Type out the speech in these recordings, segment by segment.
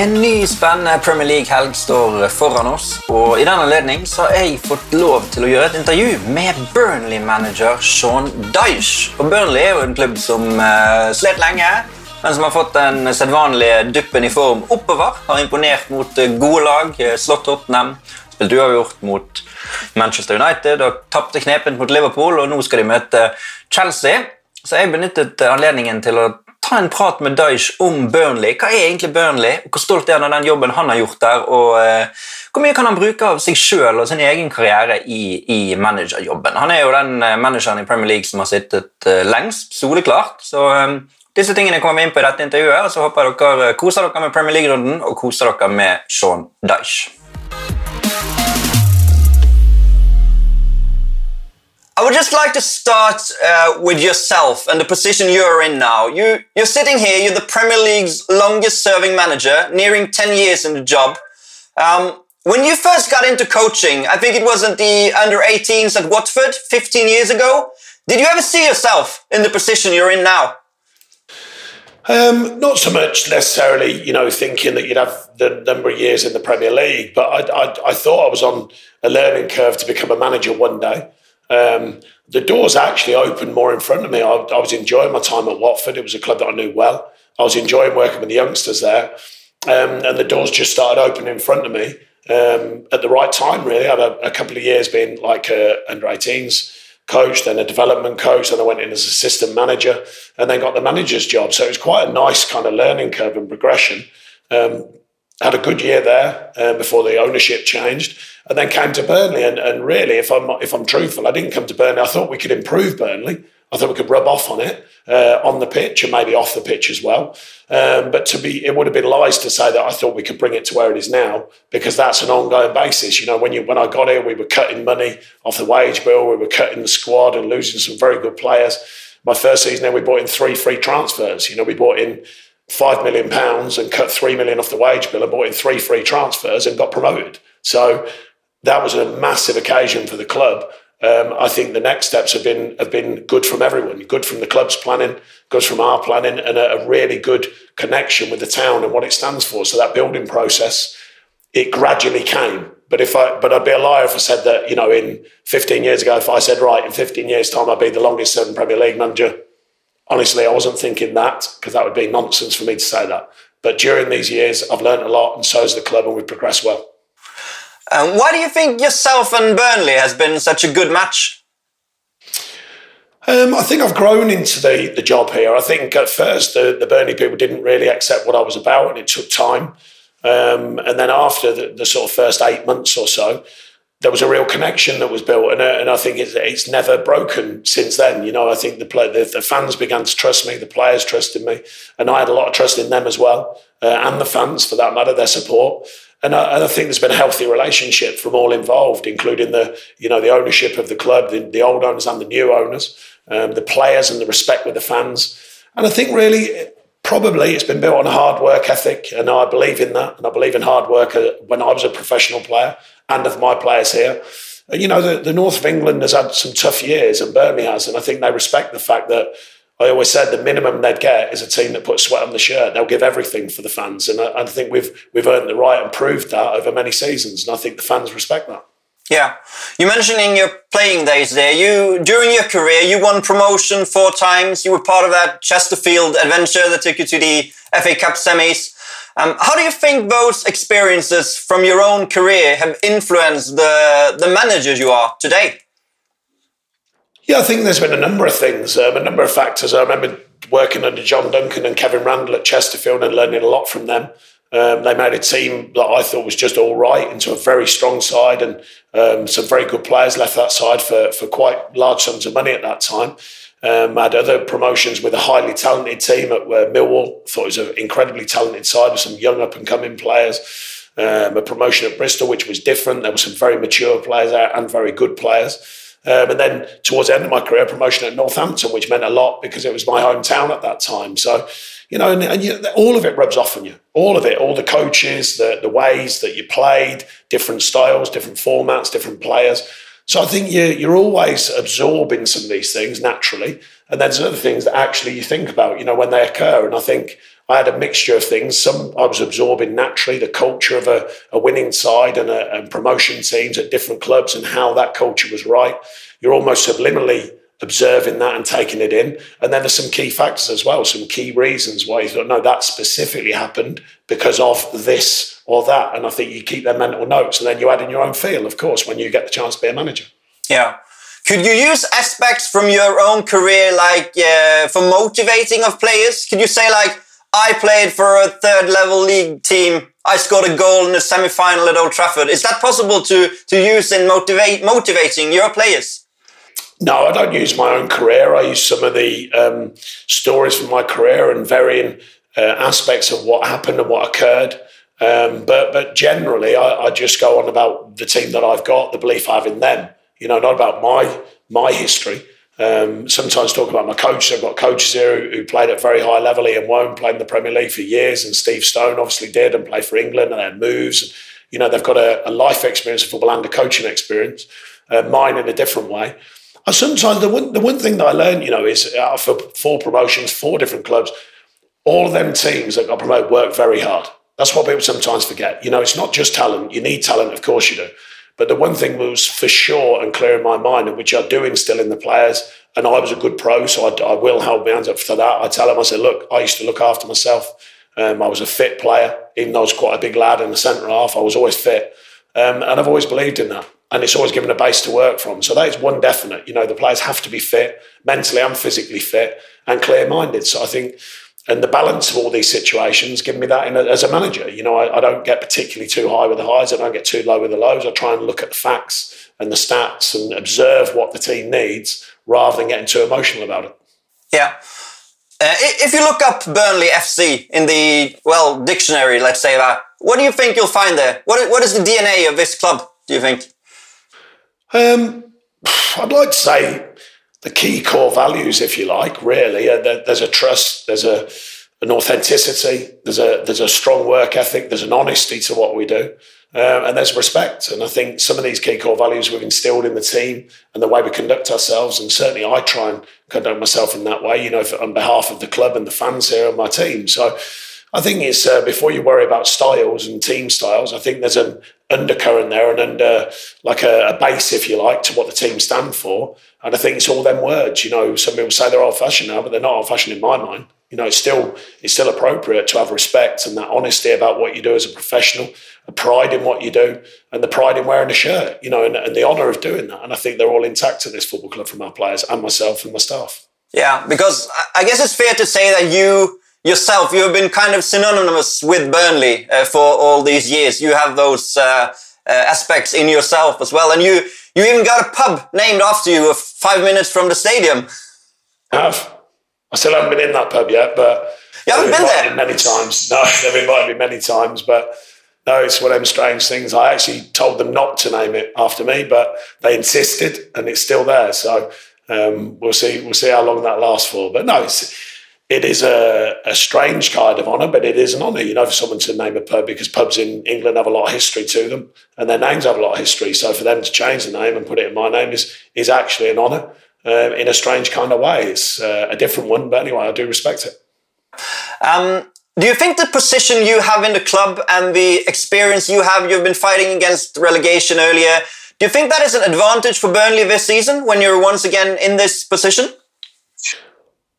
En ny spennende Premier League-helg står foran oss. og I den anledning har jeg fått lov til å gjøre et intervju med Burnley-manager Sean Dyche. Og Burnley er jo en klubb som uh, slet lenge, men som har fått den sedvanlige duppen i form oppover. Har imponert mot uh, gode lag, uh, slått Tottenham, spilt uavgjort mot Manchester United og tapte knepent mot Liverpool, og nå skal de møte Chelsea. Så jeg benyttet anledningen til å ta en prat med Daish om Burnley. Hva er egentlig Burnley, hvor stolt er han av den jobben han har gjort der? og uh, Hvor mye kan han bruke av seg sjøl og sin egen karriere i, i, managerjobben? Han er jo den uh, manageren i Premier League som har sittet uh, lengst, soleklart. så um, disse tingene kommer vi inn på i dette intervjuet, og så håper jeg dere koser dere med Premier League-runden og koser dere med Sean Dyche. I would just like to start uh, with yourself and the position you're in now. You, you're sitting here, you're the Premier League's longest serving manager, nearing 10 years in the job. Um, when you first got into coaching, I think it was at the under 18s at Watford 15 years ago. Did you ever see yourself in the position you're in now? Um, not so much necessarily, you know, thinking that you'd have the number of years in the Premier League, but I, I, I thought I was on a learning curve to become a manager one day. Um, the doors actually opened more in front of me. I, I, was enjoying my time at Watford. It was a club that I knew well. I was enjoying working with the youngsters there. Um, and the doors just started opening in front of me um, at the right time, really. I had a, a couple of years being like a under 18s coach, then a development coach, then I went in as assistant manager, and then got the manager's job. So it was quite a nice kind of learning curve and progression. Um, had a good year there uh, before the ownership changed, and then came to Burnley. And, and really, if I'm if I'm truthful, I didn't come to Burnley. I thought we could improve Burnley. I thought we could rub off on it uh, on the pitch and maybe off the pitch as well. Um, but to be, it would have been lies to say that I thought we could bring it to where it is now because that's an ongoing basis. You know, when you when I got here, we were cutting money off the wage bill, we were cutting the squad and losing some very good players. My first season, there we brought in three free transfers. You know, we brought in five million pounds and cut three million off the wage bill and bought in three free transfers and got promoted. So that was a massive occasion for the club. Um, I think the next steps have been have been good from everyone, good from the club's planning, good from our planning, and a, a really good connection with the town and what it stands for. So that building process, it gradually came. But if I, but I'd be a liar if I said that you know in 15 years ago, if I said right in 15 years' time I'd be the longest serving Premier League manager honestly, I wasn't thinking that because that would be nonsense for me to say that. But during these years, I've learned a lot, and so has the club, and we've progressed well. Um, why do you think yourself and Burnley has been such a good match? Um, I think I've grown into the, the job here. I think at first the, the Burnley people didn't really accept what I was about, and it took time. Um, and then after the, the, sort of first eight months or so, there was a real connection that was built, and, uh, and I think it's, it's never broken since then. You know, I think the, play, the, the fans began to trust me, the players trusted me, and I had a lot of trust in them as well, uh, and the fans for that matter, their support. And I, and I, think there's been a healthy relationship from all involved, including the you know the ownership of the club, the, the old owners and the new owners, um, the players and the respect with the fans. And I think really probably it's been built on a hard work ethic, and I believe in that. And I believe in hard work uh, when I was a professional player and of my players here. You know, the, the north of England has had some tough years, and Burnley has, and I think they respect the fact that I always said the minimum they'd get is a team that puts sweat on the shirt. They'll give everything for the fans, and I, I think we've we've earned the right and proved that over many seasons, and I think the fans respect that. Yeah, you mentioned in your playing days there, you during your career you won promotion four times. You were part of that Chesterfield adventure that took you to the FA Cup semis. Um, how do you think those experiences from your own career have influenced the, the managers you are today? Yeah, I think there's been a number of things, um, a number of factors. I remember working under John Duncan and Kevin Randall at Chesterfield and learning a lot from them. Um, they made a team that I thought was just all right into a very strong side, and um, some very good players left that side for, for quite large sums of money at that time. Um, had other promotions with a highly talented team at uh, Millwall. Thought it was an incredibly talented side with some young up and coming players. Um, a promotion at Bristol, which was different. There were some very mature players there and very good players. Um, and then towards the end of my career, promotion at Northampton, which meant a lot because it was my hometown at that time. So, you know, and, and you, all of it rubs off on you. All of it, all the coaches, the, the ways that you played, different styles, different formats, different players. So I think you're, you're always absorbing some of these things naturally. And then there's other things that actually you think about, you know, when they occur. And I think I had a mixture of things. Some I was absorbing naturally, the culture of a, a winning side and, a, and promotion teams at different clubs and how that culture was right. You're almost subliminally observing that and taking it in. And then there's some key factors as well, some key reasons why you thought, no, that specifically happened because of this or that. And I think you keep their mental notes and then you add in your own feel, of course, when you get the chance to be a manager. Yeah. Could you use aspects from your own career, like uh, for motivating of players? Could you say, like, I played for a third level league team. I scored a goal in the semi final at Old Trafford. Is that possible to, to use in motivate, motivating your players? No, I don't use my own career. I use some of the um, stories from my career and varying uh, aspects of what happened and what occurred. Um, but but generally, I, I, just go on about the team that I've got, the belief I have in them. You know, not about my my history. Um, sometimes talk about my coaches. I've got coaches here who, who played at very high level. Ian Woan played in the Premier League for years, and Steve Stone obviously did and played for England and had moves. You know, they've got a, a life experience of football and a coaching experience. Uh, mine in a different way. And sometimes the one, the one thing that I learned, you know, is for four promotions, four different clubs, all of them teams that got promoted work very hard. That's what people sometimes forget. You know, it's not just talent. You need talent, of course you do. But the one thing was for sure and clear in my mind, and which I do instill in the players, and I was a good pro, so I, I will hold my hands up for that. I tell them, I said, look, I used to look after myself. Um, I was a fit player, even though I was quite a big lad in the centre half. I was always fit. Um, and I've always believed in that and it's always given a base to work from. So that is one definite. You know, the players have to be fit, mentally and physically fit, and clear minded. So I think, and the balance of all these situations give me that a, as a manager. You know, I, I, don't get particularly too high with the highs, I don't get too low with the lows. I try and look at the facts and the stats and observe what the team needs rather than getting too emotional about it. Yeah. Uh, if you look up Burnley FC in the well dictionary, let's say that, what do you think you'll find there? What what is the DNA of this club? Do you think? Um, I'd like to say the key core values, if you like, really. Uh, there's a trust, there's a an authenticity, there's a there's a strong work ethic, there's an honesty to what we do, uh, and there's respect. And I think some of these key core values we've instilled in the team and the way we conduct ourselves, and certainly I try and conduct myself in that way. You know, for, on behalf of the club and the fans here and my team. So. I think it's uh, before you worry about styles and team styles. I think there's an undercurrent there and under like a, a, base, if you like, to what the team stand for. And I think it's all them words. You know, some people say they're old fashioned now, but they're not old fashioned in my mind. You know, it's still it's still appropriate to have respect and that honesty about what you do as a professional, a pride in what you do, and the pride in wearing a shirt. You know, and, and the honour of doing that. And I think they're all intact at this football club from our players and myself and my staff. Yeah, because I guess it's fair to say that you yourself, you have been kind of synonymous with Burnley uh, for all these years. You have those uh, uh, aspects in yourself as well, and you you even got a pub named after you, five minutes from the stadium. I have. I still haven't been in that pub yet, but you haven't been there many times. No, they've invited me many times, but. No, it's one of them strange things. I actually told them not to name it after me, but they insisted, and it's still there. So um, we'll see. We'll see how long that lasts for. But no, it's it is a, a strange kind of honour, but it is an honour, you know, for someone to name a pub because pubs in England have a lot of history to them and their names have a lot of history. So for them to change the name and put it in my name is, is actually an honour uh, in a strange kind of way. It's uh, a different one, but anyway, I do respect it. Um, do you think the position you have in the club and the experience you have, you've been fighting against relegation earlier, do you think that is an advantage for Burnley this season when you're once again in this position?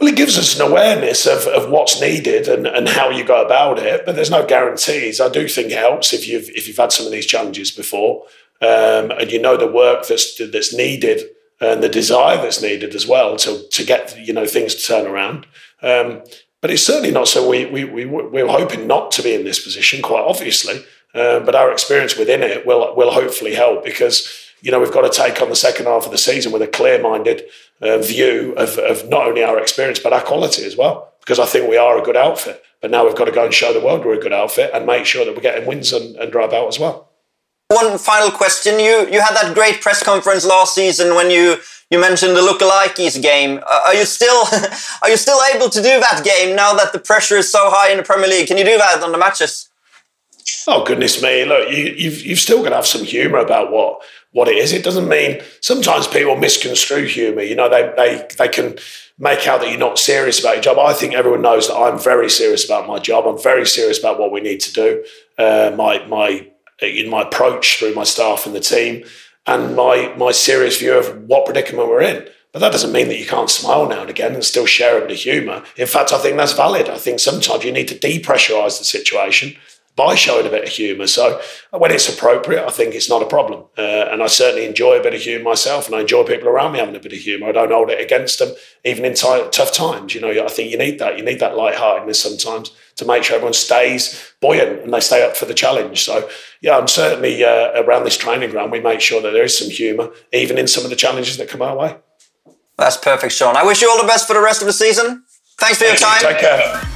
Well, it gives us an awareness of, of what's needed and, and how you go about it, but there's no guarantees. I do think it helps if you've if you've had some of these challenges before, um, and you know the work that's that's needed and the desire that's needed as well to to get you know things to turn around. Um, but it's certainly not so. We we we we're hoping not to be in this position, quite obviously. Um, but our experience within it will will hopefully help because you know we've got to take on the second half of the season with a clear minded uh, view of, of not only our experience but our quality as well. Because I think we are a good outfit, but now we've got to go and show the world we're a good outfit and make sure that we're getting wins and, and drive out as well. One final question: You you had that great press conference last season when you you mentioned the lookalikes game. Uh, are you still are you still able to do that game now that the pressure is so high in the Premier League? Can you do that on the matches? Oh goodness me! Look, you, you've you've still got to have some humour about what what it is. It doesn't mean sometimes people misconstrue humour. You know, they they they can make out that you're not serious about your job. I think everyone knows that I'm very serious about my job. I'm very serious about what we need to do. Uh, my my in my approach through my staff and the team, and my my serious view of what predicament we're in. But that doesn't mean that you can't smile now and again and still share a bit of humour. In fact, I think that's valid. I think sometimes you need to depressurise the situation by showing a bit of humour. So when it's appropriate, I think it's not a problem. Uh, and I certainly enjoy a bit of humour myself, and I enjoy people around me having a bit of humour. I don't hold it against them, even in t- tough times. You know, I think you need that. You need that lightheartedness sometimes to make sure everyone stays buoyant and they stay up for the challenge. So yeah, I'm certainly uh, around this training ground. We make sure that there is some humour, even in some of the challenges that come our way. That's perfect, Sean. I wish you all the best for the rest of the season. Thanks for Thank your time. You. Take care.